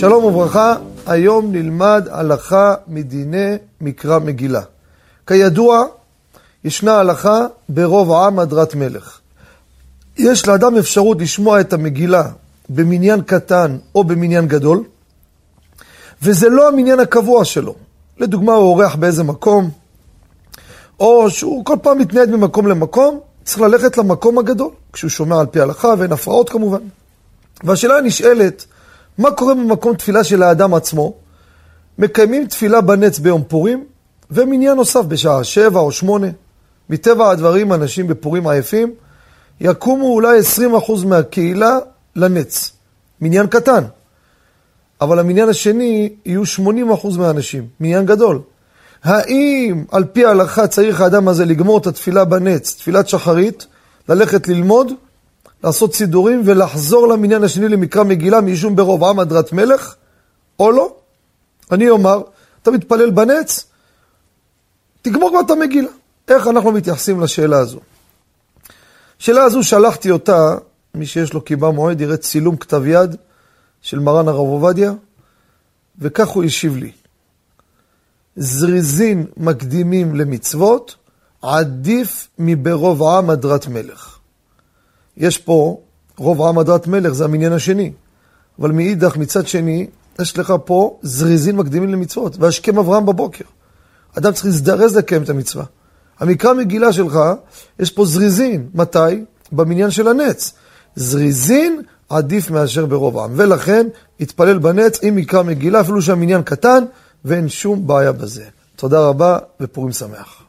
שלום וברכה, היום נלמד הלכה מדיני מקרא מגילה. כידוע, ישנה הלכה ברוב העם הדרת מלך. יש לאדם אפשרות לשמוע את המגילה במניין קטן או במניין גדול, וזה לא המניין הקבוע שלו. לדוגמה, הוא אורח באיזה מקום, או שהוא כל פעם מתנייד ממקום למקום, צריך ללכת למקום הגדול, כשהוא שומע על פי ההלכה, ואין הפרעות כמובן. והשאלה הנשאלת, מה קורה במקום תפילה של האדם עצמו? מקיימים תפילה בנץ ביום פורים, ומניין נוסף בשעה שבע או שמונה. מטבע הדברים, אנשים בפורים עייפים, יקומו אולי 20% מהקהילה לנץ. מניין קטן. אבל המניין השני יהיו 80% מהאנשים, מניין גדול. האם על פי ההלכה צריך האדם הזה לגמור את התפילה בנץ, תפילת שחרית, ללכת ללמוד, לעשות סידורים ולחזור למניין השני למקרא מגילה מאישום ברוב עם הדרת מלך, או לא? אני אומר, אתה מתפלל בנץ, תגמור כבר את המגילה. איך אנחנו מתייחסים לשאלה הזו? השאלה הזו, שלחתי אותה, מי שיש לו קיבה מועד יראה צילום כתב יד של מרן הרב עובדיה, וכך הוא השיב לי. זריזין מקדימים למצוות, עדיף מברוב עם הדרת מלך. יש פה, רוב עם הדרת מלך זה המניין השני, אבל מאידך, מצד שני, יש לך פה זריזין מקדימים למצוות, והשכם אברהם בבוקר. אדם צריך להזדרז לקיים את המצווה. המקרא מגילה שלך, יש פה זריזין. מתי? במניין של הנץ. זריזין עדיף מאשר ברוב העם. ולכן, התפלל בנץ עם מקרא מגילה, אפילו שהמניין קטן, ואין שום בעיה בזה. תודה רבה ופורים שמח.